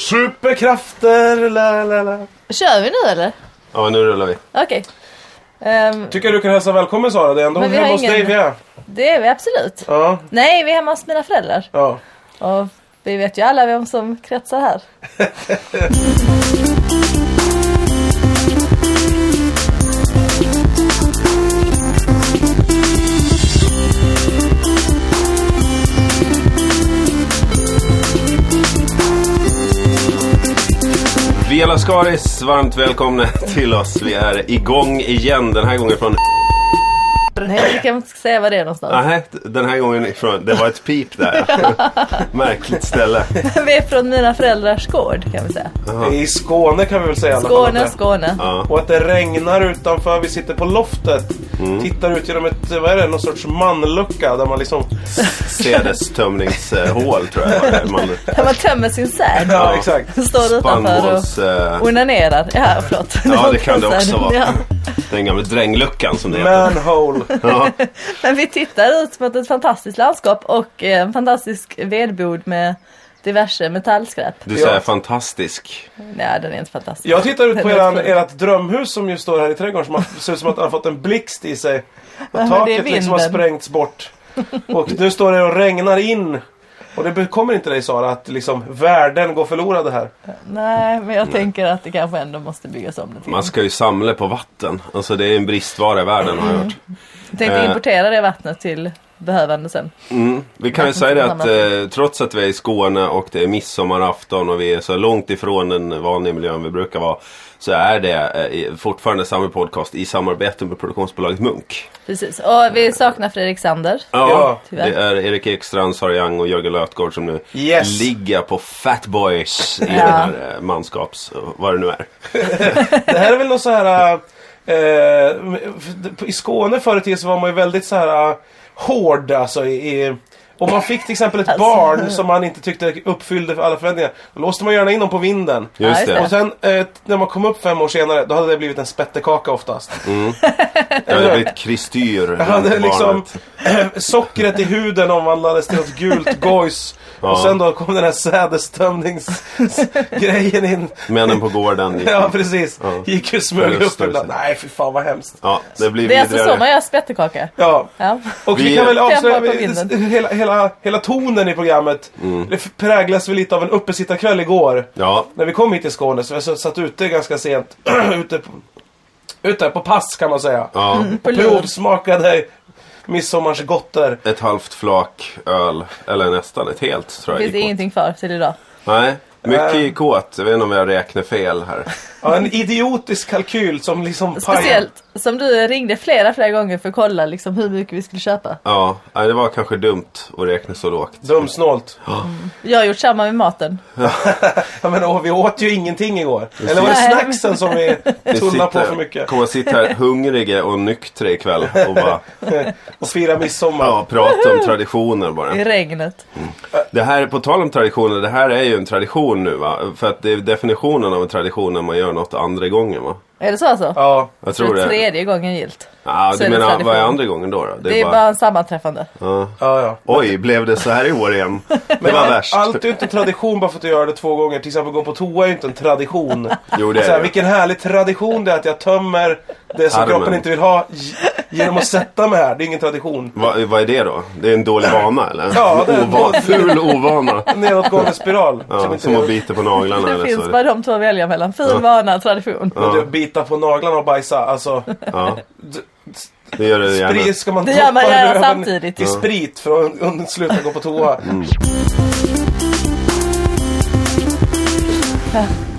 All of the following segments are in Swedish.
Superkrafter, la la la. Kör vi nu eller? Ja, nu rullar vi. Okej. Ehm, Tycker jag du kan hälsa välkommen Sara. Det är ändå Men vi hemma har hos ingen- dig vi är. det är vi absolut. Ja, Nej, vi är hemma hos mina föräldrar. ja. Och vi vet ju alla vem som kretsar här. Vela Skaris, varmt välkomna till oss. Vi är igång igen, den här gången från... Nej, vi kan inte säga vad det är någonstans. Nej, den här gången ifrån... Det var ett pip där. Märkligt ställe. vi är från mina föräldrars gård kan vi säga. I Skåne kan vi väl säga i alla Skåne. Skåne. Ja. Och att det regnar utanför. Vi sitter på loftet. Mm. Tittar ut genom ett, vad är det, någon sorts manlucka där man liksom... Sädestömningshål tror jag var. Man Där man tömmer sin säd. Ja, exakt. Står utanför spannmåls... och eh, onanerar. Ja, förlåt. Ja, det kan det också vara. Ja. Den gamla drängluckan som det heter. Manhole. Ja. Men vi tittar ut mot ett fantastiskt landskap och eh, en fantastisk vedbod med diverse metallskräp. Du säger Ja. fantastisk. Nej, den är inte fantastisk. Jag tittar ut på eran, ert drömhus som ju står här i trädgården som har, ser ut som att den har fått en blixt i sig. Och det taket liksom har sprängts bort. Och nu står det och regnar in. Och det bekommer inte dig Sara att liksom värden går förlorade här. Nej, men jag tänker att det kanske ändå måste byggas om lite Man ska ju samla på vatten. Alltså det är en bristvara i världen har jag hört. Jag tänkte eh. importera det vattnet till behövande sen. Mm. Vi kan ju säga det att eh, trots att vi är i Skåne och det är midsommarafton och vi är så långt ifrån den vanliga miljön vi brukar vara. Så är det eh, fortfarande samma podcast i samarbete med produktionsbolaget Munk. Precis. Och vi saknar Fredrik Sander. Ja, tyvärr. det är Erik Ekstrand, Sara Young och Jörgen Lötgård som nu Yes. ligger på Fat Boys i Ja. den här eh, manskaps... vad det nu är. Det här är väl något så här... Eh, I Skåne förr i tiden så var man ju väldigt så här eh, hård alltså i... i om man fick till exempel ett Alltså. barn som man inte tyckte uppfyllde alla förväntningar. Då låste man gärna in dem på vinden. Just det. Och sen eh, när man kom upp fem år senare, då hade det blivit en spettekaka oftast. Det har blivit kristyr. Hade liksom barnet. sockret i huden omvandlades till något gult gojs. Ja. Och sen då kom den här sädestömningsgrejen in. Männen på gården. gick- Ja, precis. Ja. Gick ju smög upp ibland. Nej, fy fan vad hemskt. Ja, det blir Det är alltså så man gör spettekaka. Ja, Ja. och vi, Vi- kan väl avslöja vinden. hela, hela, hela tonen i programmet. Mm. Det präglas väl lite av en uppesittarkväll igår. Ja, När vi kom hit till Skåne så vi satt- ute ganska sent. ute, på, ute på pass kan man säga. ja. På lur. Provsmakade midsommarsgotter. Ett halvt flak öl. Eller nästan ett helt tror jag. Finns det gick åt. ingenting för till idag. Nej, mycket i kåt. Jag vet inte om jag räknar fel här. Ja, en idiotisk kalkyl som liksom pajar. Speciellt som du ringde flera, flera gånger för att kolla liksom hur mycket vi skulle köpa. Ja, det var kanske dumt att räkna så lågt. Dumsnålt. Jag har gjort samma med maten. Jag menar, åh, vi åt ju ingenting igår. Eller var det snacksen som vi Vi tunnade på för mycket? kommer att sitta här hungriga och nyktra ikväll och bara Och fira midsommar. ja, prata om traditioner bara. I regnet. Det här, på tal om traditioner, det här är ju en tradition nu va? För att det är definitionen av en tradition när man gör något andra gången va? Är det så alltså? Ja. Jag Så tror det är det. tredje gången gilt. Ja, du det menar, vad är andra gången då? då? Det är bara en sammanträffande. ja. Ja, ja. Oj, blev det så här i år igen? Det var allt, värst. allt är ju inte en tradition bara för att du gör det två gånger. Till exempel gå på toa är ju inte en tradition. Jo, det så här, är det. vilken härlig tradition det är att jag tömmer det som Armen. kroppen inte vill ha genom att sätta mig här. Det är ingen tradition. Vad, vad är det då? Det är en dålig vana eller? Ja, det är en Ovan, ful ovana. En nedåtgående spiral. Ja, som att bita på naglarna Det eller finns så. bara de två att välja mellan. Fin vana, tradition. Men du, bita på naglarna och bajsa. Alltså, Ja, det gör det gärna. sprit ska man Det gör man gärna samtidigt. I sprit för att sluta gå på toa. Mm.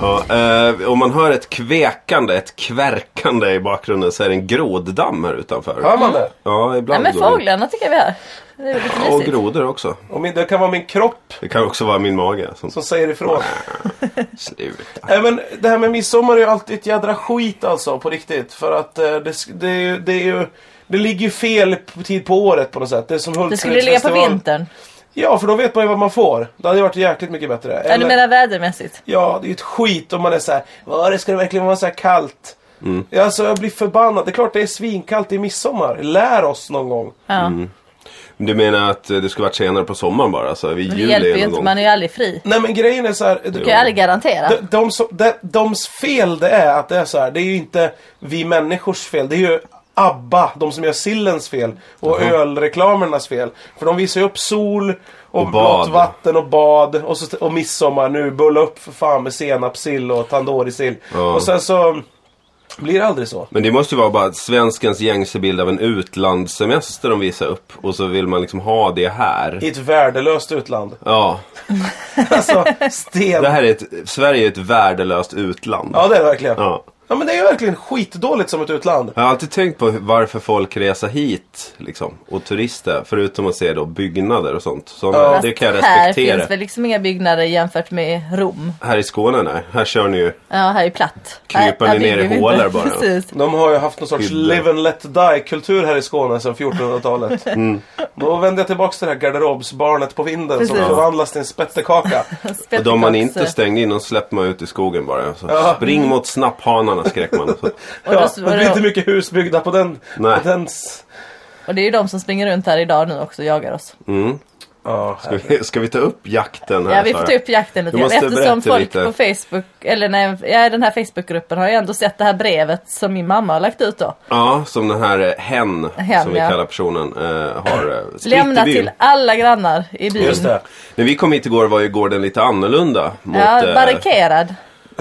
Ja, eh, om man hör ett kvekande, ett kvärkande i bakgrunden så är det en groddamm här utanför. Hör man det? Ja, Nej ibland. men går det. fåglarna tycker jag vi har. Det är lite Ja, och mysigt. grodor också. Och min, det kan vara min kropp Det kan också vara min mage. Som... som säger ifrån. Sluta. Nej men det här med midsommar är ju alltid ett jädra skit alltså på riktigt. För att eh, det, det, är ju- det är ju... Det ligger ju fel på tid på året på något sätt. Det är som Det skulle ligga på vintern. Ja, för då vet man ju vad man får. Det hade varit jäkligt mycket bättre. Ja, du menar vädermässigt? Ja, det är ju ett skit om man är så här. Var det ska det verkligen vara så här kallt? Mm. Ja, alltså jag blir förbannad. Det är klart det är svinkallt i midsommar. Lär oss någon gång. Ja. Du menar att det skulle varit senare på sommaren bara? Alltså vid Men det juli hjälper ju inte, gång? man är ju aldrig fri. Nej men grejen är så här. Du kan ju aldrig garantera. De, de, som- de, doms fel det är att det är så här. Det är ju inte vi människors fel. Det är ju ABBA, de som gör sillens fel. Och ölreklamernas fel. För de visar ju upp sol och, Och blått vatten och bad. Och, så, och midsommar nu. Bulla upp för fan med senapssill och tandoori-sill. Ja. Och sen så blir det aldrig så. Men det måste ju vara bara svenskens gängse bild av en utlandssemester de visar upp. Och så vill man liksom ha det här. I ett värdelöst utland. Ja, Alltså, sten. det här är ett, Sverige är ett värdelöst utland. Ja det är det verkligen. Ja. Ja men det är ju verkligen skitdåligt som ett utland. Jag har alltid tänkt på varför folk reser hit liksom, och turister. Förutom att se då byggnader och sånt. Så Ja. Det kan jag Fast här respektera. finns väl liksom inga byggnader jämfört med Rom. Här i Skåne, nej. Här kör ni ju... Ja, här är platt. Kryper Här- ni här ner i hålor bara? Precis. De har ju haft någon sorts Hydda. live and let die kultur här i Skåne sedan 1400-talet. Mm. Då vänder jag tillbaks till det här garderobsbarnet på vinden som Precis. förvandlas till en spettekaka. Och de man inte stängde in, de släppte man ut i skogen bara. Så Ja. Spring mot snapphanarna skrek man. Så. Och, Ja, då, det blir inte mycket hus byggda på den. Nej. På den s- och det är ju de som springer runt här idag nu också och jagar oss. Mm. ja, Ska, vi, ska vi ta upp jakten här? Ja, vi får ta upp jakten lite Du grann. Eftersom folk lite. på Facebook, eller nej, ja, den här Facebookgruppen har ju ändå sett det här brevet som min mamma har lagt ut då. Ja, som den här eh, hen, Hen, som vi ja. kallar personen, eh, har eh, spritt Lämna i byn. till alla grannar i byn. just det. När vi kom hit igår var ju gården lite annorlunda. Mot, Ja, barrikerad.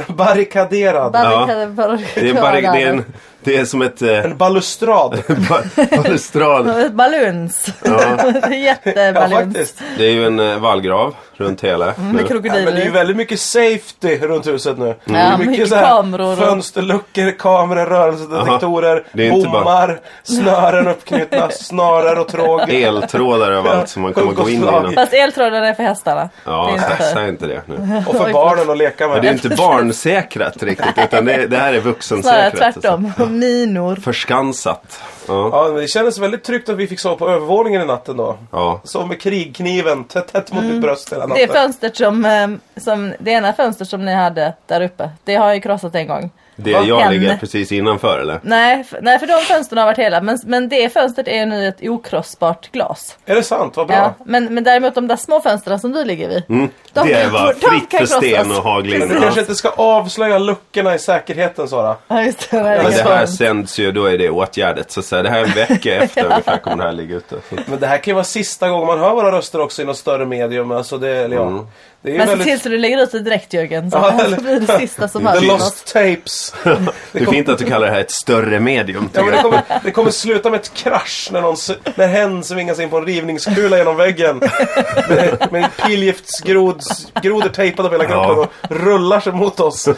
Barrikaderad. Barrikad, det, är barri- det, är en, det är som ett eh, En balustrad. ba- balustrad. Baluns. Ja, ja, Jättebaluns. faktiskt. det är ju en eh, vallgrav runt hela. med Ja, men det är ju krokodiler. väldigt mycket safety runt huset nu. Det är mycket så här kameror och- Fönsterluckor, kameror, rörelsedetektorer, inte bara- bommar, snören uppknutna, snaror och tråg. Eltrådar överallt som man kommer gå in i. Fast eltrådarna är för hästarna. Ja, är inte för... säg inte det nu. Och för barnen att leka Men det är med. inte barnsäkrat riktigt, utan det, det här är Snarare vuxensäkrat. alltså. tvärtom. Och minor. Förskansat. Ja. Ja, men det kändes väldigt tryggt att vi fick sova på övervåningen i natten då. ja. Sov med krigkniven tätt, tätt mot mitt bröst hela Mm. Det fönstret som, eh, som, det ena fönstret som ni hade där uppe, det har jag ju krossat en gång. Det jag ligger precis innanför eller? Nej, f- nej för de fönstren har varit hela, men, men det fönstret är nu ett okrossbart glas. Är det sant? Vad bra. Ja, men, men däremot de där små fönstren som du ligger vid. Mm. De- det var de fritt för sten och hagling. Men du Ja. kanske inte ska avslöja luckorna i säkerheten Sara? Ja, just det. Nej, Men det det är här sänds ju, då är det åtgärdet. Så, att säga, det här är en vecka efter ungefär kommer det här ligga ute. Så. Men det här kan ju vara sista gången man hör våra röster också i något större medium. Alltså det, eller ja. Mm. Det är ju Men se väldigt... till så du lägger ut det direkt Jörgen, så Ja, det eller- blir det sista som The hörs. lost tapes. Det är fint att du kallar det här ett större medium. Ja, det, kommer, det kommer sluta med ett krasch när, någon, när hen svingas in på en rivningskula genom väggen. Med, med pilgiftsgrodor tejpade på hela kroppen Ja. och rullar sig mot oss.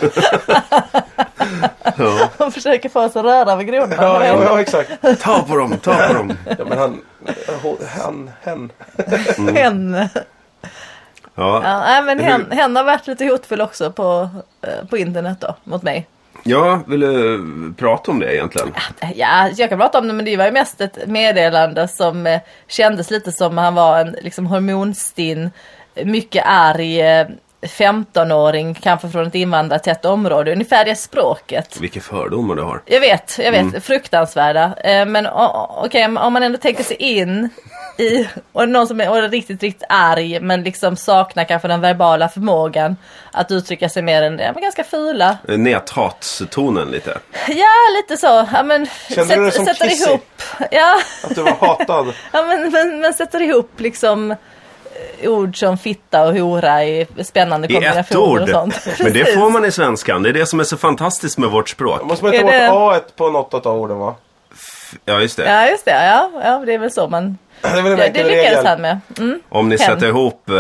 Ja. De försöker få oss att röra vid grodorna. Ja, ja, ja exakt. Ta på dem, ta på dem. Ja, men han, han, hen. Hen. Ja. Ja, nej, men hen, hen har varit lite hotfull också på, eh, på internet då, mot mig. ja, vill du prata om det egentligen? Ja, jag kan prata om det men det var ju mest ett meddelande som eh, kändes lite som han var en liksom hormonstinn, mycket arg eh, 15-åring, kanske från ett invandrartätt område. Ungefär det språket. Vilka fördomar du har. Jag vet, jag vet, Mm. fruktansvärda. Eh, men okej, om man ändå tänker sig in i, och någon som är och är riktigt, riktigt arg men liksom saknar kanske den verbala förmågan att uttrycka sig mer än, ja men ganska fula. Näthatstonen lite. Ja, lite så. Ja, men, Kände du dig som sätter Kissy? ihop. Ja, Att du var hatad. ja men, men, men sätter ihop liksom eh, ord som fitta och hora i spännande I ett kombinationer ord. och sånt. Men det får man i svenskan. Det är det som är så fantastiskt med vårt språk. Måste man ta bort det- A på något av orden va? Ja, just det. Ja, just det. Ja, ja, det är väl så man... Det det enkel lyckades han med. Mm. Om ni Hen. sätter ihop eh,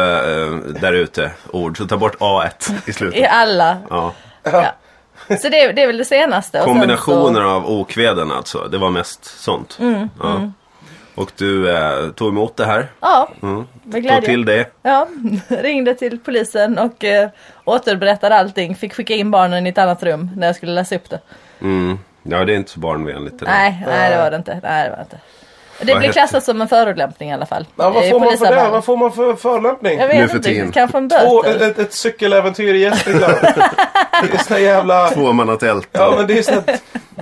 där ute ord, så ta bort A1 i I slutet. alla. Ja. Ja. Så det, är- det är väl det senaste. Kombinationer Så, av okväden alltså. Det var mest sånt. Mm, ja. Och du eh, tog emot det här. ja, Mm. med Tog glädje. till det. Ja, ringde till polisen och eh, återberättade allting. Fick skicka in barnen i ett annat rum när jag skulle läsa upp det. Mm. Ja, det är inte så barnvänligt. det. Nej, nej det var det inte. Nej, det var det inte. Det hette- klassat som en förolämpning i alla fall. Ja, vad Eh, får man för det? Vad får man för förolämpning? Jag Nu vet för inte, kanske en Två, böter. ett, ett cykeläventyr i Gästrikland. det är såna jävla... Tvåmannatält. Ja men det är såna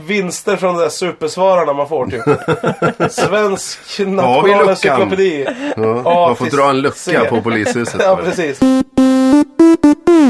vinster från de där supersvararna man får typ. Svensk nationalencyklopedi. Ja, man får dra en lucka på polishuset. Ja, precis.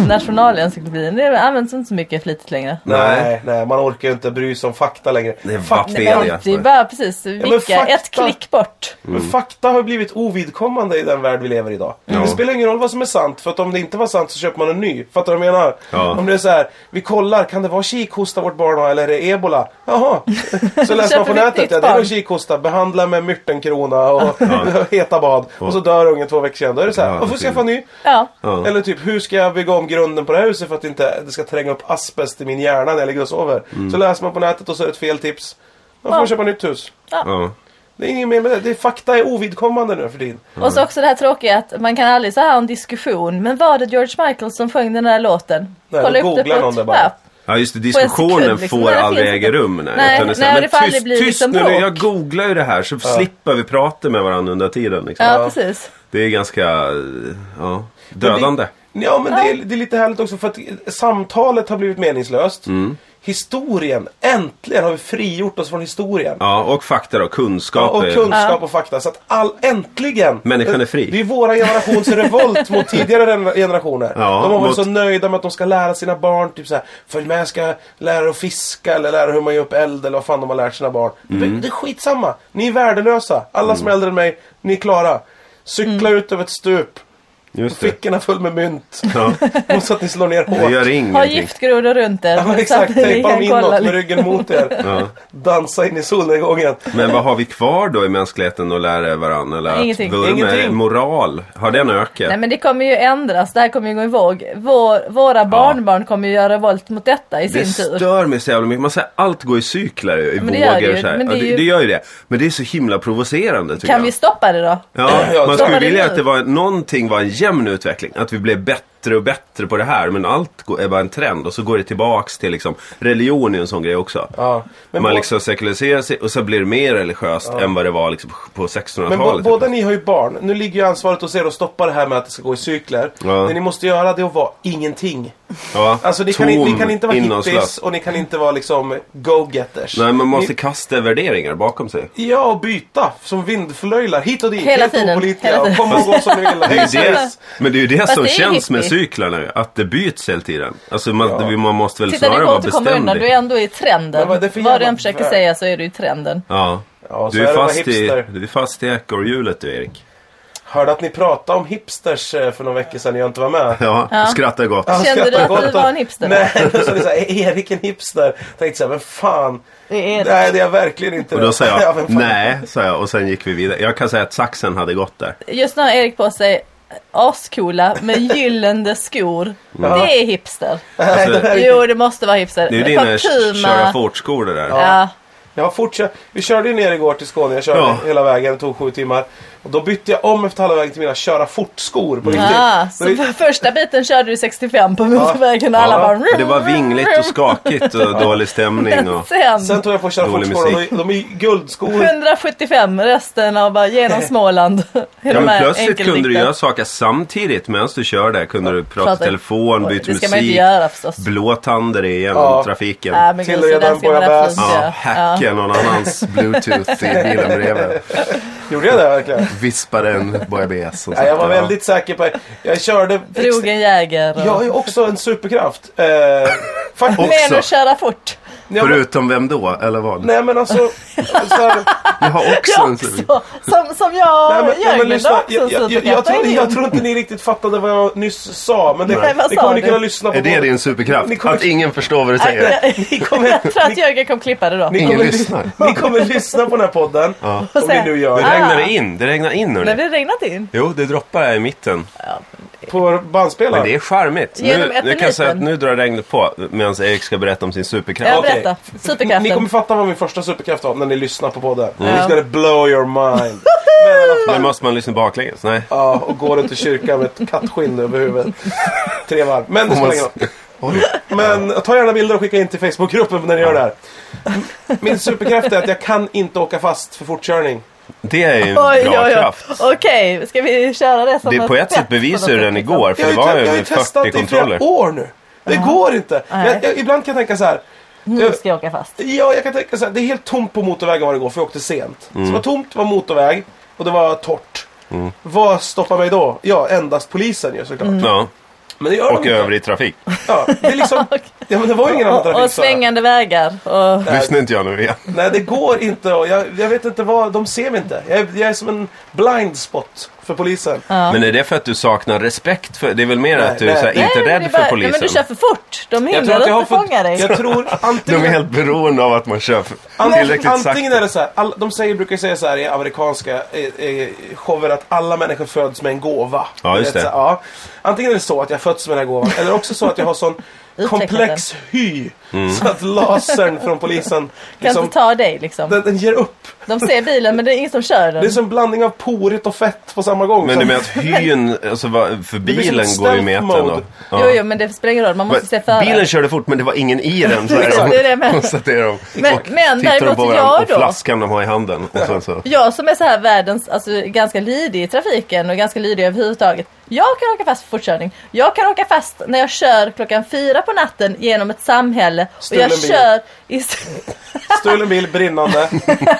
Nationalencyklopedin, det används inte så mycket flitigt längre. Nej, nej, man orkar ju inte bry sig om fakta längre. Det är Fakta, Wikipedia. Det är bara precis, vilka, fakta- ett klick bort. Men fakta har blivit ovidkommande i den värld vi lever i idag. Det spelar ingen roll vad som är sant, för att om det inte var sant så köper man en ny. Fattar du vad jag menar? Ja. Om det är så här, vi kollar, kan det vara kikhosta vårt barn har eller är det ebola? Jaha. Så läser man på nätet, ja det är nog kikhosta, behandla med myrtenkrona och heta bad. Och så dör ungen två veckor senare. Då är det så här, Ja, får skaffa ny. Ja. Ja. Eller typ, hur ska jag bygga om grunden på det här huset för att inte det ska tränga upp asbest i min hjärna när jag ligger och sover? Mm. Så läser man på nätet och så är det ett fel tips. Då får Ja. man köpa nytt hus. Ja. Det är inget mer med det. det är, fakta är ovidkommande nu för tiden. Och så också det här tråkiga att man kan aldrig så här ha en diskussion. Men var det George Michael som sjöng den här låten? Nej, Kolla då upp det googlar på någon ett- det bara. ja. Ja just det, På en sekund, diskussionen liksom. får aldrig äga rum. Nej, Nej, utan det nej, men det får aldrig tyst, bli tyst liksom nu, bråk. jag googlar ju det här så slipper vi prata med varandra under tiden. Liksom. Ja, precis. Det är ganska ja, dödande. Ja, men det är, det är lite härligt också för att samtalet har blivit meningslöst. Mm. Historien, äntligen har vi frigjort oss från historien. Ja, och fakta då, Ja, kunskap. och är- kunskap och fakta. Så att all, äntligen! Människan är fri. Det är våra generations revolt mot tidigare gen- generationer. Ja, de har varit mot- så nöjda med att de ska lära sina barn typ så här, Följ med, ska lära er att fiska eller lära hur man gör upp eld eller vad fan de har lärt sina barn. Mm. Det, är skitsamma. Ni är värdelösa. Alla som är äldre än mig, ni är klara. Cykla ut över ett stup. Just det. Fickorna full med mynt. Ja, Och så att ni slår ner det hårt. gör Ha ingenting. giftgrodor runt er. Ja, men exakt, tejpa dem inåt med ryggen mot er. Ja. Dansa in i solnedgången. Men vad har vi kvar då i mänskligheten att lära varandra? Eller Ingenting. att? Ingenting. Moral, har den ökat? Nej men det kommer ju ändras, det här kommer ju gå i våg. Vår, våra barnbarn kommer ju göra revolt mot detta i Det sin tur. stör mig så jävla mycket. Man säger allt går i cyklar, i men det gör det vågor ju. så här. Men det Ja, är det, ju- det gör ju det. Men det är så himla provocerande tycker Kan jag. vi stoppa det då? Ja, Ja, man skulle det vilja att det var, någonting var en jämn utveckling. Att vi blev bättre och bättre på det här. Men allt är bara en trend. Och så går det tillbaks till liksom, religion är en sån grej också. Ja. Men man bå- liksom sekulariserar sig och så blir det mer religiöst än vad det var liksom, på Men 1600-talet. bo, båda ni har ju barn. Nu ligger ju ansvaret hos er att stoppa det här med att det ska gå i cykler. Ja. Det ni måste göra det är att vara ingenting. Ja, Alltså ni kan, ni kan inte vara hippies och ni kan inte vara liksom go-getters. Nej, man måste Ni, kasta värderingar bakom sig. ja, och byta. Som vindflöjlar. Hit och dit. Hela tiden. Hela Och tiden. komma och gå som ni vill. Det det, men det är ju det Fast som det känns med hippie. cyklarna nu. Att det byts hela tiden. Alltså man, Ja. man måste väl Titta det snarare går vara inte att komma undan, beständig. du är ändå i trenden. Vad du än försöker säga så är du i trenden. Ja. Ja, Du är fast i, du är fast i ekorrhjulet du Erik. Hörde att ni pratade om hipsters eh, för några veckor sedan när jag inte var med. Ja, Ja. skrattar gott. Ja, Kände du att du gott var och- en hipster? Nej, så det är så här, är Erik en hipster? Tänkte såhär, men fan. Det är Nej, det är jag verkligen inte. Och då sa jag, Ja, nej, sa jag och sen gick vi vidare. Jag kan säga att saxen hade gått där. Just nu har Erik på sig ascoola med gyllene skor. Ja. Det är hipster. Alltså, Jo, det måste vara hipster. det är ju dina Puma. köra fort-skor det där. Ja. Jag har fortsatt, vi körde ju ner igår till Skåne, jag körde Ja. hela vägen, det tog sju timmar. Och då bytte jag om efter halva vägen till mina köra fort-skor på riktigt. Ah, Så det- för första biten körde du 65 på motorvägen och alla Ja. bara... Och det var vingligt och skakigt och dålig stämning. Och... Sen, Sen tog jag på att köra fort-skor och musik. de, är guldskor. 175 resten av bara genom Småland. Ja, men plötsligt kunde du göra saker samtidigt medan du körde. Kunde du prata Prata- i telefon, byta det ska man inte musik, göra förstås. blåtanda dig igenom Ja. trafiken. Nej men Tillreda en Bass. Ja, hacka någon annans bluetooth i bilen bredvid. Gjorde jag det verkligen? Vispade en och Ja, jag var väldigt säker på Jag körde... Drog en jäger. och- Jag har ju också en superkraft. Eh, faktiskt. Men att köra fort. Ja, men- Förutom vem då? Eller vad? Nej men alltså... så här, Jag har också Jag en också. Som, som jag Nej, men, nej, men lyssna, jag, jag, jag, jag, tror, jag tror inte ni riktigt fattade vad jag nyss sa. Men det, Nej, sa kommer ni kunna lyssna på. Är det både- din superkraft? Ni kommer- Att ingen förstår vad du säger? Ni kommer, Jag tror att Jörgen kommer klippa det då. ni, Ingen kommer, lyssnar. ni kommer lyssna på den här podden. Ja. Om ni nu gör Det det. Ah. regnar in, det regnar in Men hörni. det regnat in. Jo, det droppar här i mitten. På Men bandspelaren. det är charmigt. Genom Nu, jag kan eterniten. säga att nu drar regnet på medan Erik ska berätta om sin superkraft. Berätta. Ni Superkraften. kommer fatta vad min första superkraft var när ni lyssnar på podden. Mm. It's gonna blow your mind. Men Nu måste man lyssna baklänges. Nej. Ja, och gå runt i kyrkan med ett kattskinn över huvudet. Tre varv. Men det spelar ingen roll. Oj. Men ta gärna bilder och skicka in till Facebookgruppen när ni gör det här. Min superkraft är att jag kan inte åka fast för fortkörning. Det är ju en Oj, bra oj, oj. kraft. Okej, ska vi köra det som Det, på ett sätt bevisade du den igår, för Jag det har var ju, jag har ju testat 40 det i flera kontroller. år nu. Det går inte. Jag, jag, ibland kan jag tänka så här. Nu ska jag åka fast. Ja, jag kan tänka så här. Det är helt tomt på motorvägen var det går för jag åkte sent. Mm. Så det var tomt, det var motorväg och det var torrt. Vad stoppar mig då? Ja, endast polisen ju såklart. Ja. Men det gör Och de inte. övrig trafik. Ja, det är liksom... Ja, men det var ju ingen annan trafik och svängande vägar. Och, Lyssnar inte jag nu igen? Nej, det går inte. Och jag, jag vet inte vad... De ser mig inte. Jag är, jag är som en blind spot för polisen. Men är det för att du saknar respekt för... Det är väl mer Nej, att du nej. är Nej, inte rädd bara- för polisen? Nej, men du kör för fort. De hindrar att att fånga dig. Jag tror De antingen... är helt beroende av att man kör för tillräckligt Antingen sakta. är det så här, all, de säger, brukar säga så här i amerikanska eh, shower att alla människor föds med en gåva. Ja, just det. så här, ja. Antingen är det så att jag fötts med den här gåvan, eller också så att jag har sån komplex hy. Mm. Så att lasern från polisen, Kan liksom, inte ta dig liksom. den, den ger upp. De ser bilen men det är ingen som kör den. Det är som en blandning av porigt och fett på samma gång. Men du menar att hyn, alltså för bilen går ju metern då? Ja. Jo, jo, men det spelar ingen roll. Man måste se före. Bilen körde fort men det var ingen i den. Så här, det är det menar. konstaterar de. Men- och men däremot på jag och då? flaskan de har i handen. Och sen så. Jag som är så här världens, alltså ganska lydig i trafiken och ganska lydig överhuvudtaget. Jag kan åka fast för fortkörning. Jag kan åka fast när jag kör klockan fyra på natten genom ett samhälle. Och jag Stulen bil. kör i... Stulen bil, brinnande.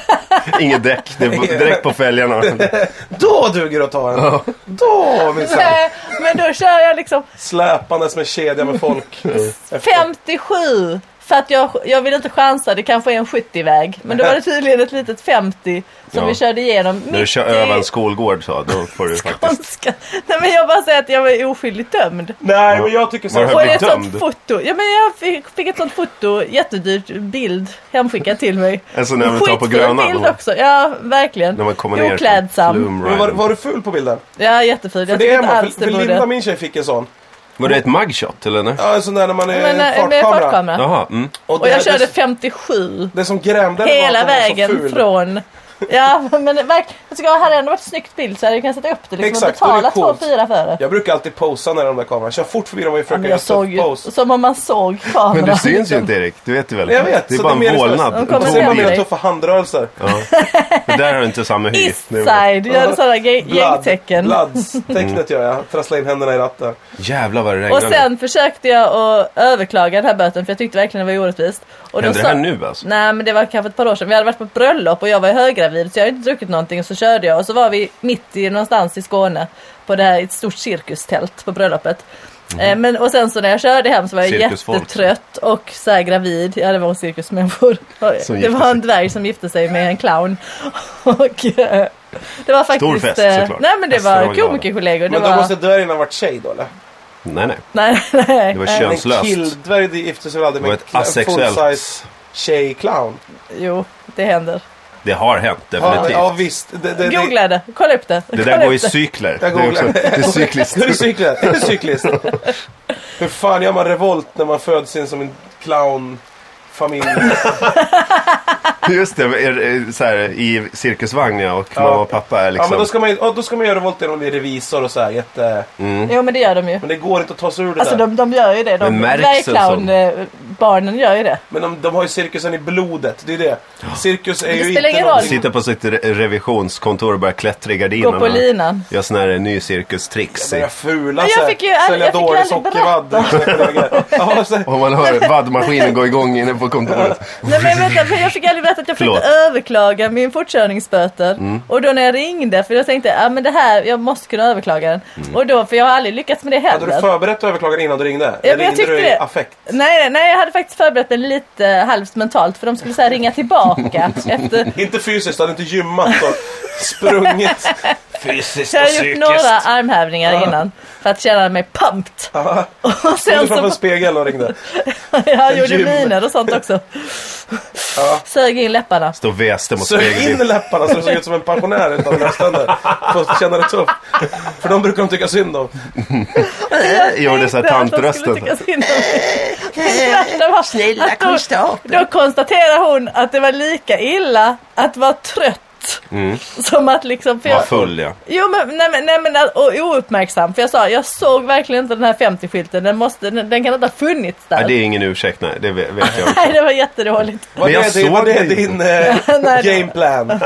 Inget däck, det är direkt på fälgarna. Då duger det att ta en. Då minsann. Nej, men då kör jag liksom Släpandes med kedja med folk. Efter. 57. För att jag, jag vill inte chansa, det kanske är en 70-väg. Men då var det tydligen ett litet 50 som Ja. vi körde igenom. När du kör över en skolgård så, då får du faktiskt... Skånska. Nej men jag bara säger att jag var oskyldigt dömd. Nej, men jag tycker så Var sånt dömd? foto. Ja men jag fick, fick ett sånt foto, jättedyrt bild hemskickat till mig. Alltså när vi tar på Grönan bild då? också. Ja, verkligen. När man kommer ner Oklädsam. Men var, var du ful på bilden? Ja, jättefin. För Jag det är inte man. alls För, för Linda, min tjej, fick en sån. Var det ett mugshot eller? Nej? Ja, en sån där när man är Men, eh, fartkamera. med fartkamera. Jaha, mm. Och det- jag körde det, 57. det som grämde var Hela att hon var så vägen ful. från... Ja, men verkligen. Jag tycker att hade det ändå varit snyggt bild så hade jag kunnat sätta upp det liksom Exakt, och betala coolt. 2 4 för det. Jag brukar alltid posa när de där kameran. Kör fort förbi dem och försöker göra jag såg pose. som om man såg kameran. Men du syns ju inte Erik, du vet ju väl? Jag vet, Det är så bara en det är mer vålnad. De En ser man mer tuffa handrörelser. Ja. Det där har du inte samma hy. Det är- Eastside, gör sådana gängtecken. Bloods-tecknet gör jag. Trassla in händerna i ratten. Jävlar vad det Och regnade. sen försökte jag att överklaga den här böten för jag tyckte verkligen det var orättvist. Och Händer det här nu alltså? Nej men det var kanske ett par år sedan. Vi hade varit på ett bröllop och jag var ju höggravid så jag hade inte druckit någonting och så körde jag och så var vi mitt i någonstans i Skåne på det här ett stort cirkustält på bröllopet. Eh, Men, och sen så när jag körde hem så var jag jättetrött och så här gravid. Ja det var en cirkusmänniskor. Som Det gifte var en sig. dvärg som gifte sig med en clown. Och eh, det var faktiskt... fest, eh, såklart. Nej men det var komikerkollegor. Men då var... måste dvärgen ha varit tjej då eller? Nej, nej. Nej, nej. Det var nej. kön- En Könslöst. killdvärg gifter sig väl aldrig med en full-size tjej-clown? Jo, det händer. Det har hänt, Ja, definitivt. ja visst. Det, det, det, Googla det, kolla upp det. Det Kolla där går i det. cykler. Jag Det är, också, det är cykliskt. Är du cyklist? Är du cyklist? Hur fan gör man revolt när man föds in som en clownfamilj? Just det, är, är, så här, i cirkusvagn ja, och Ja. mamma och pappa är Ja liksom... men då ska man, ju- ja, då ska man göra revolt genom att bli revisor och så här, jätte... mm. Jo men det gör de ju. Men det går inte att ta sig ur det Alltså där. de, de gör ju det. De, Men märks det Dvärgclown-barnen gör ju det. Men de, de har ju cirkusen i blodet, det är det. Cirkus är det ju spelar inte ingen roll. någonting- Sitta på sitt re- revisionskontor och börja klättra i Gå gardinerna. på linan. Gör såna här ny cirkustricks. Börja fula Men jag sig. fick ju aldrig- Sälja jag fick ju dålig aldrig sockervadd. Ja, så- Och man hör vaddmaskinen gå igång inne på kontoret. Nej men vänta, men jag fick aldrig veta att jag försökte överklaga min fortkörningsböter. Och då när jag ringde, för jag tänkte ja men det här, jag måste kunna överklaga den. Och då, för jag har aldrig lyckats med det Hade du heller. förberett överklagan innan du ringde? Ja, Eller jag ringde tyckte du i det. affekt? Nej, nej, jag hade faktiskt förberett mig lite halvt mentalt för de skulle så här ringa tillbaka efter Inte fysiskt, du hade inte gymmat och sprungit fysiskt Jag och har gjort psykiskt. några armhävningar innan för att känna mig pumped. Ja, Och sen du framför så, spegel och ringde? jag gjorde Gym. miner och sånt också. Ja. Sög in läpparna. Stå väste mot Sög in spegeln. läpparna så du såg ut som en pensionär utan näständer. För att känna dig tuff. För de brukar de tycka synd om. Gjorde så här tantrösten. att då, då konstaterar hon att det var lika illa att vara trött skylt. Som att liksom... För Var jag, full ja. Jo men, nej, men, nej, men och ouppmärksam. För jag sa, jag såg verkligen inte den här 50-skylten. Den, måste, den, den kan inte ha funnits där. Nej, det är ingen ursäkt, nej. Det vet vet jag. Nej, det var jättedåligt. Var Men jag det, det, var såg det din eh, Nej, gameplan?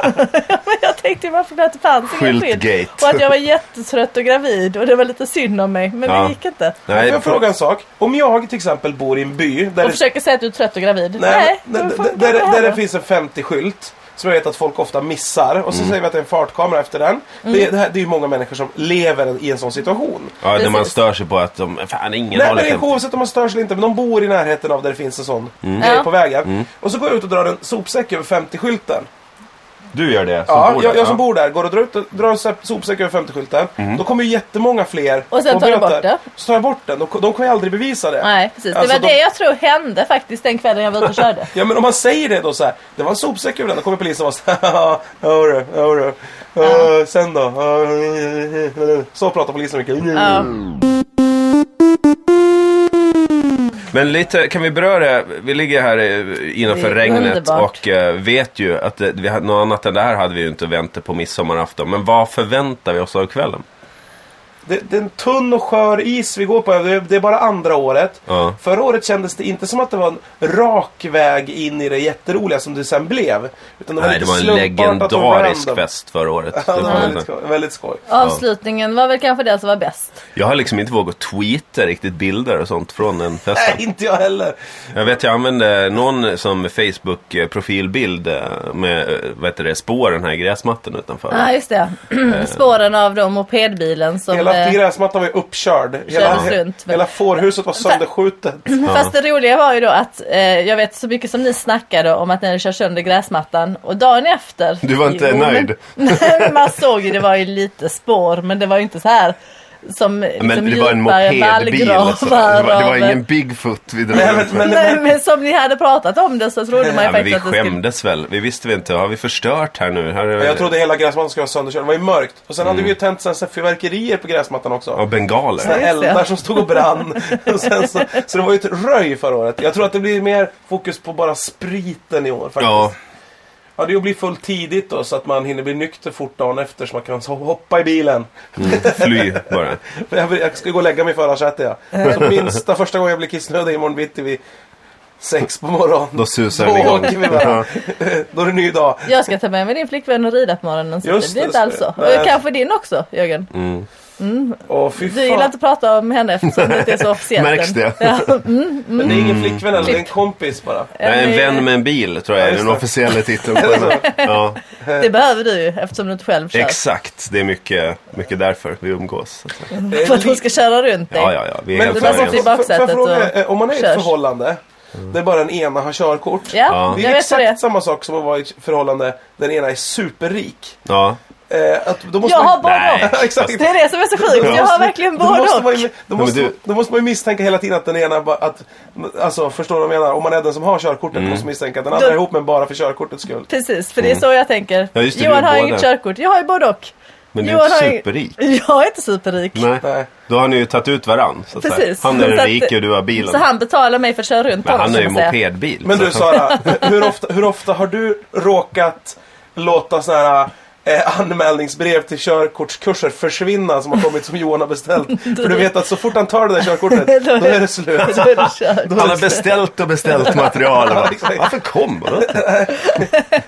Men jag tänkte varför det inte fanns ingen skylt. Skyltgate. Och att jag var jättetrött och gravid och det var lite synd om mig. Men Ja. det gick inte. Får Nej, jag fråga en sak? Om jag till exempel bor i en by där Och det, försöker säga att du är trött och gravid. nej, där, funkar där, där, där det finns en 50-skylt som jag vet att folk ofta missar och så Mm. säger vi att det är en fartkamera efter den. Det, det, här, det är ju många människor som lever i en sån situation. ja, när man stör sig på att de, fan ingen Nej men det är 50. oavsett om man störs eller inte, men de bor i närheten av där det finns en sån Mm. grej på vägen. Och så går jag ut och drar en sopsäck över 50-skylten. Du gör det? Som Ja, bor jag, där, jag som ja. bor där går och drar, ut, drar en sop- sopsäck över 50-skylten. Mm. Då kommer ju jättemånga fler Och sen och tar du bort det. Så tar jag bort den. De, de kan ju aldrig bevisa det. Nej, precis. Alltså, det var de- det jag tror hände faktiskt den kvällen jag var ute och körde. Ja men om man säger det då så här. Det var en sopsäck över den. Då kommer polisen och vara såhär. Jodå, jodå. Uh, sen då? Uh, så pratar polisen mycket. Ja. Men lite, kan vi beröra, vi ligger här innanför regnet underbart. och eh, vet ju att det, vi något annat än det här hade vi ju inte väntat på midsommarafton. Men vad förväntar vi oss av kvällen? Det, det är en tunn och skör is vi går på. Det, det är bara andra året. Ja. Förra året kändes det inte som att det var en rak väg in i det jätteroliga som det sen blev. Utan det var Nej, det var en legendarisk fest förra året. Ja, Det var väldigt skoj. Väldigt skoj. Avslutningen var väl kanske det som var bäst. jag har liksom inte vågat tweeta riktigt bilder och sånt från den festen. Nej, inte jag heller. Jag vet jag använde någon som Facebook-profilbild eh, med eh, vad heter det, spåren här i gräsmattan utanför. Ja, just det. Spåren av då mopedbilen som... Hela eh, gräsmattan var ju uppkörd. Hela, runt. hela fårhuset var sönderskjutet. Fast det roliga var ju då att eh, jag vet så mycket som ni snackade om att ni hade kört sönder gräsmattan och dagen efter. Du var inte Jo, nöjd? Men man såg ju det var ju lite spår men det var ju inte så här som Men liksom det var en mopedbil. alltså. Det, var, det var ingen Bigfoot vi drog Nej, men- med. Nej, men som ni hade pratat om det så trodde man ju Ja, men vi faktiskt att det skulle... skämdes väl. Vi visste väl inte. Har vi förstört här nu? Här är... Jag trodde hela gräsmattan skulle vara sönderkörd. Det var ju mörkt. Och sen Mm. hade vi ju tänt sen fyrverkerier på gräsmattan också. Ja, bengaler. Såna Ja, det. eldar som stod och brann. och sen så, så det var ju ett röj förra året. Jag tror att det blir mer fokus på bara spriten i år faktiskt. Ja, Ja, det är att bli full tidigt då så att man hinner bli nykter fort dagen efter så man kan hoppa i bilen. fly bara. Jag, jag ska gå och lägga mig i förarsätet ja. Så minsta första gången jag blir kissnödig imorgon bitti vid sex på morgonen. Då susar Då åker vi bara. Då är det ny dag. Jag ska ta med mig din flickvän och rida på morgonen så Just det blir inte alls så. kanske din också Jörgen. Mm. Åh fy Du gillar inte att prata om henne eftersom det inte är så officiellt Märks det? Ja, Men det är ingen flickvän eller det en kompis bara. Är en vän med en bil, tror jag Ja, är den det. officiella titeln på här. Ja, Det behöver du ju eftersom du inte själv kör. exakt. Det är mycket, mycket därför vi umgås. Det är För att hon ska köra runt dig. Ja, ja, ja. Vi är Men helt det överens. Får jag fråga, eh, om man är i ett förhållande där bara den ena har körkort. Ja. Det är det exakt är. samma sak som att vara i ett förhållande där den ena är superrik. Ja. Eh, att, då måste Jag man- har både. Exakt. Det är det som är så sjukt. Jag har verkligen Då både måste man då, men måste, du- då måste man ju misstänka hela tiden att den ena bara, att, alltså förstår du vad jag menar? Om man är den som har körkortet Mm. måste man misstänka att den andra Då- är ihop med bara för körkortets skull. Precis, för det är så jag tänker. Mm. Ja, det, du Johan har inget körkort. Jag har ju både och. Men du är inte har superrik. Jag är inte superrik. Nej. Nej. Då har ni ju tagit ut varann. Så. Precis. Han är den rike och du har bilen. Så han betalar mig för att köra runt Men honom, han är ju mopedbil. Men du Sara, hur ofta, hur ofta har du råkat låta sådana här eh, anmälningsbrev till körkortskurser försvinna som har kommit som Johan har beställt? För du vet att så fort han tar det där körkortet, då är det slut. Då är det kört. Han har beställt och beställt material. Ja, exakt. Varför kommer han inte?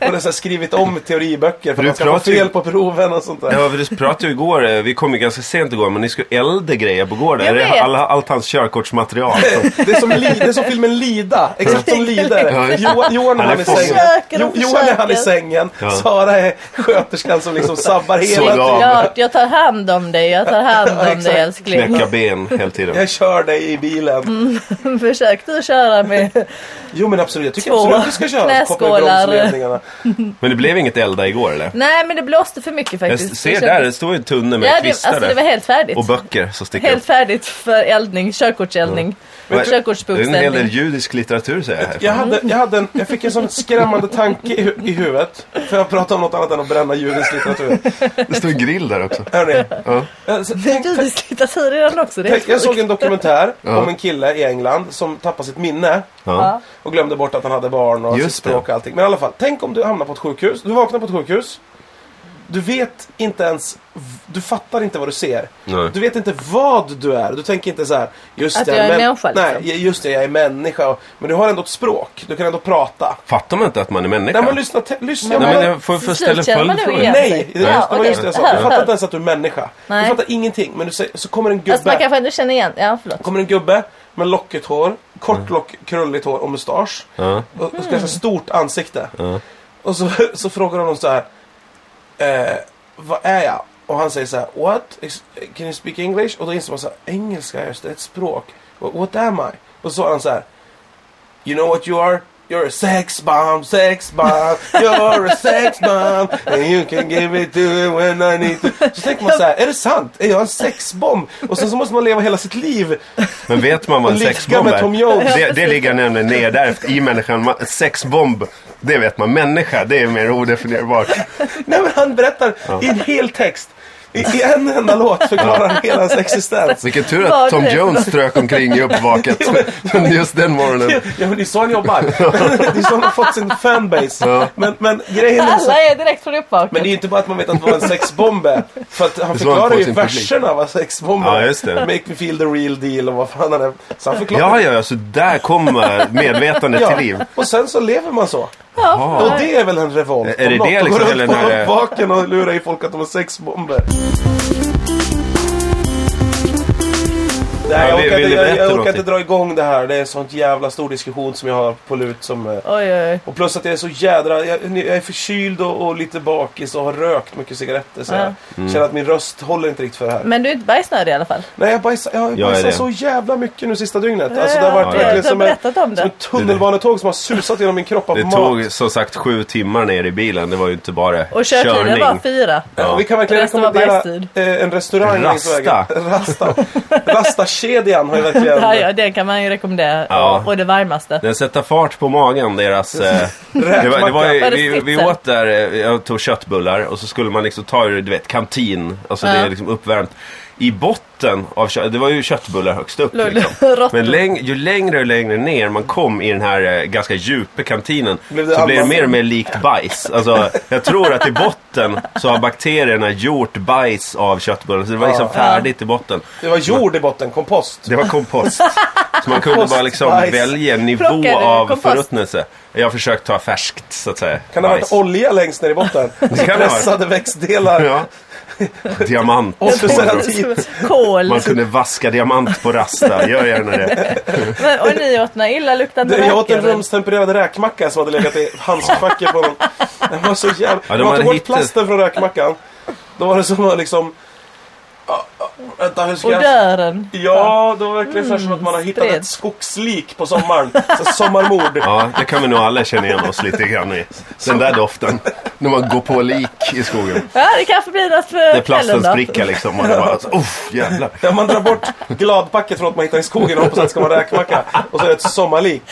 Och det är så här skrivit om teoriböcker för Du att man ska få pratar ju- fel på proven och sånt där. Ja, vi pratade ju igår, eh, vi kom ju ganska sent igår, men ni skulle elda grejer på gården. Alla, allt hans körkortsmaterial? Det är som, li, det är som filmen Lida, exakt som Lida är Ja, det. just Jo, Johan är Han är i sängen. Jo, Johan är han i sängen. Ja. Sara är sköterskan som liksom sabbar hela tiden. Jag tar hand om dig. Jag tar hand om dig älskling. Knäcka ben hela tiden. Jag kör dig i bilen. Försök du köra med... Jo men absolut, jag tycker Två absolut att vi ska köra. Knäskålar. Men det blev inget elda igår eller? Nej men det blåste för mycket Jag faktiskt. ser Det där, det står ju en tunna med Ja, det, kvistar alltså det var helt färdigt. Och böcker som sticker Helt upp. färdigt för eldning, körkortseldning. Det är en hel del judisk litteratur säger jag här. Jag, hade, jag, hade en, jag fick en sån skrämmande tanke i, i huvudet. För jag pratar om något annat än att bränna judisk litteratur. Det står en grill där också. Hörrni. Ja. Eh, så Det är tänk- judisk litteratur redan också. Det Jag såg en dokumentär Ja. om en kille i England som tappade sitt minne. Ja. Och glömde bort att han hade barn och Just sitt språk och allting. Men i alla fall, tänk om du hamnar på ett sjukhus. Du vaknar på ett sjukhus. Du vet inte ens, du fattar inte vad du ser. Nej. Du vet inte vad du är. Du tänker inte så här, just Att det, jag är människa, liksom. Nej, just det, jag är människa. Men du har ändå ett språk. Du kan ändå prata. Fattar man inte att man är människa? Nej men lyssna, te- lyssna. Men- Nej, men jag får, får ställa man följdfrågor. Nej, det, Ja, okej. just det jag sa. Du fattar inte ens att du är människa. Nej. Du fattar ingenting. Men du säger, så kommer en gubbe. Alltså man kanske ändå känner igen, ja förlåt. kommer en gubbe med lockigt hår, kort lock, krulligt hår och mustasch. Ja. Och, och ganska stort ansikte. Ja. Och så, så frågar honom så här. Eh, vad är jag? Och han säger så här. What? Can you speak English? Och då inser man så här. Engelska, just det. Ett språk. What, what am I? Och så sa han så här. You know what you are? You're a sex bomb, sex bomb, you're a sex bomb and you can give it to me when I need to. Så tänker man så här, är det sant? Är jag en sexbomb? Och sen så måste man leva hela sitt liv Men vet man vad en sexbomb är? Jones. Det, det ligger nämligen nedärvt i människan. Sexbomb, det vet man. Människa, det är mer odefinierbart. Nej men han berättar i en hel text. I, I en enda låt förklarar han hela hans existens. Vilken tur att Tom det Jones strök omkring i uppvaket just den morgonen. Ja men det är så han jobbar. Det är så han har fått sin fanbase. Ja. Men, men grejen är så... Alla är direkt från uppvaket. Men det är ju inte bara att man vet att vad en sexbomb är. För att han Det förklarar ju verserna vad sexbomb Ja, just det. Make me feel the real deal och vad fan han är. Så han förklarar. Ja, ja, ja, så där kommer medvetandet till liv. Och sen så lever man så. Ja. Och det är väl en revolt. Är det det liksom, gå eller runt på när det- uppvaken och lura i folk att de har sexbomber. Nej, Ja, jag orkar, vill inte, jag, jag orkar inte dra igång det här. Det är en sån jävla stor diskussion som jag har på lut. Som, eh, Oj, oj, och plus att jag är så jädra... Jag, jag är förkyld och, och lite bakis och har rökt mycket cigaretter. Så Ja. jag Mm. känner att min röst håller inte riktigt för det här. Men du är inte bajsnödig i alla fall? Nej, jag bajsar, jag har bajsat det. så jävla mycket nu sista dygnet. Alltså, det har varit Ja, ja. verkligen som, en, berättat om som det. ett tunnelbanetåg som har susat genom min kropp av Det mat. tog som sagt sju timmar ner i bilen. Det var ju inte bara Och körtiden körning. var fyra. Ja. Och vi kan verkligen rekommendera eh, en restaurang Rasta. Rasta. Rasta-kedjan har ju verkligen... Ja, ja, det kan man ju rekommendera. Ja. Och det varmaste. Den sätter fart på magen, deras... Eh, det var, det var, ju- det vi, vi åt där, eh, jag tog köttbullar och så skulle man liksom ta ur, du vet, kantin. Alltså det Ja. är liksom uppvärmt. I botten av kött, det var ju köttbullar högst upp liksom. Men läng, ju längre och längre ner man kom i den här eh, ganska djupa kantinen Blev det så blev det mer och mer likt bajs. Alltså, jag tror att i botten så har bakterierna gjort bajs av köttbullen. Så det var liksom färdigt i botten. Det var jord i botten, kompost. Det var kompost. Så man kunde bara liksom Kompostbajs. välja en nivå Plockade du av kompost? förruttnelse. Jag har försökt ta färskt så att säga. Kan det ha varit Bajs. olja längst ner i botten? kan det ha varit. Pressade växtdelar. Ja. Diamant. Och. Kol. Man kunde vaska diamant på Rasta. Gör gärna det. Men, och ni åt några illaluktande Det- Jag åt en räkor? rumstempererad räkmacka som hade legat i handskfacket på någon. Den var så jävla... Ja, de man tog bort plasten från räkmackan. Då var det som att liksom... Vänta, hur ska jag... Odören. Ja, det var verkligen här som att man har hittat spred. ett skogslik på sommaren. Så sommarmord. Ja, det kan vi nog alla känna igen oss lite grann i. Den där doften. När man går på lik i skogen. Ja, det kanske blir något för Där plasten kvällen då. spricker liksom. Och det bara, alltså, uff, jävlar. Ja, man drar bort gladpacket från att man hittar i skogen och hoppas att det ska vara räkmacka. Och så är det ett sommarlik.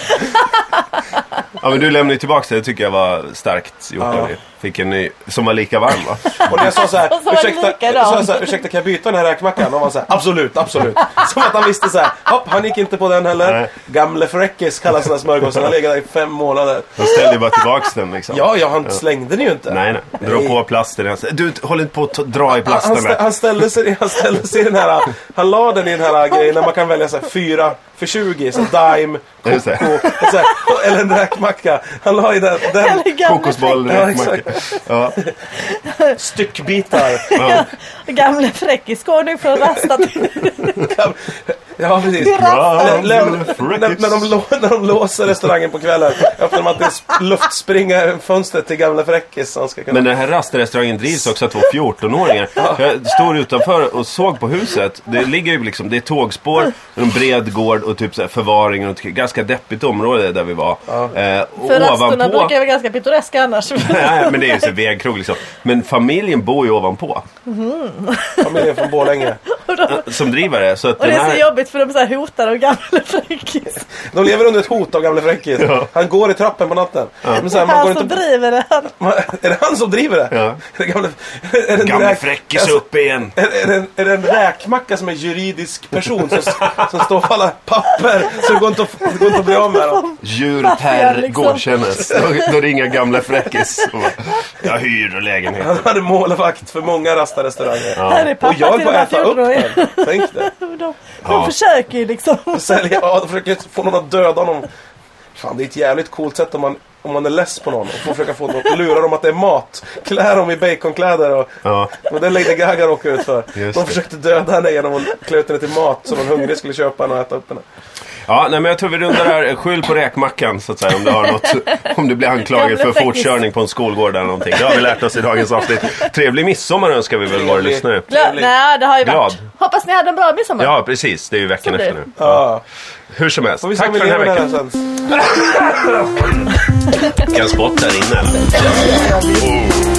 Ja, men du lämnade tillbaka det. Det tycker jag var starkt gjort Ja. av dig. Fick en ny, som var lika varm va? Och när jag sa så här, det ursäkta, sa jag så här, ursäkta kan jag byta den här räkmackan? Och han här, absolut, absolut. Som att han visste så här, hopp, han gick inte på den heller. Nej. Gamle fräckis kallas den här smörgåsen. Han har legat där i fem månader. De ställde bara tillbaks den liksom. Ja, ja, han slängde den ju inte. Nej, nej. Dra på plasten. Han Du, håll inte på att dra i Han, plasten. där. han, ställde sig, han ställde sig i den här, han la den i den här grejen där man kan välja så här, fyra för 20, så Dime. Coco, och så här, eller en räkmacka. Han la i den, den Kokosboll, Ja, räkmacka. exakt. Ja, styckbitar. ja. Gamle fräckis går nu från Rasta. Ja, precis. När, de när de låser restaurangen på kvällen öppnar de alltid en luftspringa i fönstret till gamla fräckis. så Han ska kunna... Men den här rastrestaurangen drivs också av två 14-åringar. Jag stod utanför och såg på huset. Det ligger ju liksom, det är tågspår, en bred gård och typ så här förvaring och ett ganska deppigt område där vi var. Eh, och För rastorna ovanpå... brukar vara ganska pittoreska annars. Nej, men det är ju så vägkrog liksom. Men familjen bor ju ovanpå. Familjen från Borlänge. som driver det. Så att Och det är så här... jobbigt för de så här hotar av gamla fräckis. De lever under ett hot av gamle Fräckis. Ja. Han går i trappen på natten. Men så här, man Han går som inte... driver det. Han, Är det han som driver det? Ja. Är det gamle... Är det en Gamle räk- fräckis alltså, upp igen. Är, är, det en, är det en räkmacka som är juridisk person som, som står på alla papper? Så det går inte att, går inte att bli av med dem. Djur per liksom. godkännes. Då, då ringer gamla fräckis. och bara, Jag hyr lägenhet. Han hade målvakt för många rastarestauranger. Här är pappa Och jag här äta upp 14-åringarna. den. Tänk det. De, de Ja. försöker ju liksom. Sälja, ja, de försöker få någon att döda honom. Fan, det är ett jävligt coolt sätt om man, om man är less på någon. Och får försöka få dem, lura dem att det är mat. Klä dem i baconkläder och... Ja. Och det Lady Gaga råkade ut för. Just De det. försökte döda henne genom att klä ut henne till mat så någon hungrig skulle köpa och äta upp henne. Ja, nej, men jag tror vi rundar här. Skyll på räkmackan så att säga. Om du, har något, om du blir anklagad för fortkörning på en skolgård eller någonting. Det har vi lärt oss i dagens avsnitt. Trevlig midsommar önskar vi väl våra lyssnare. Glad, nej, det har ju Glad. varit. Hoppas ni hade en bra midsommar. Ja, precis. Det är ju veckan efter nu. Ja. Hur som helst. Tack för den här veckan. Kan spott där inne. eller? Oh.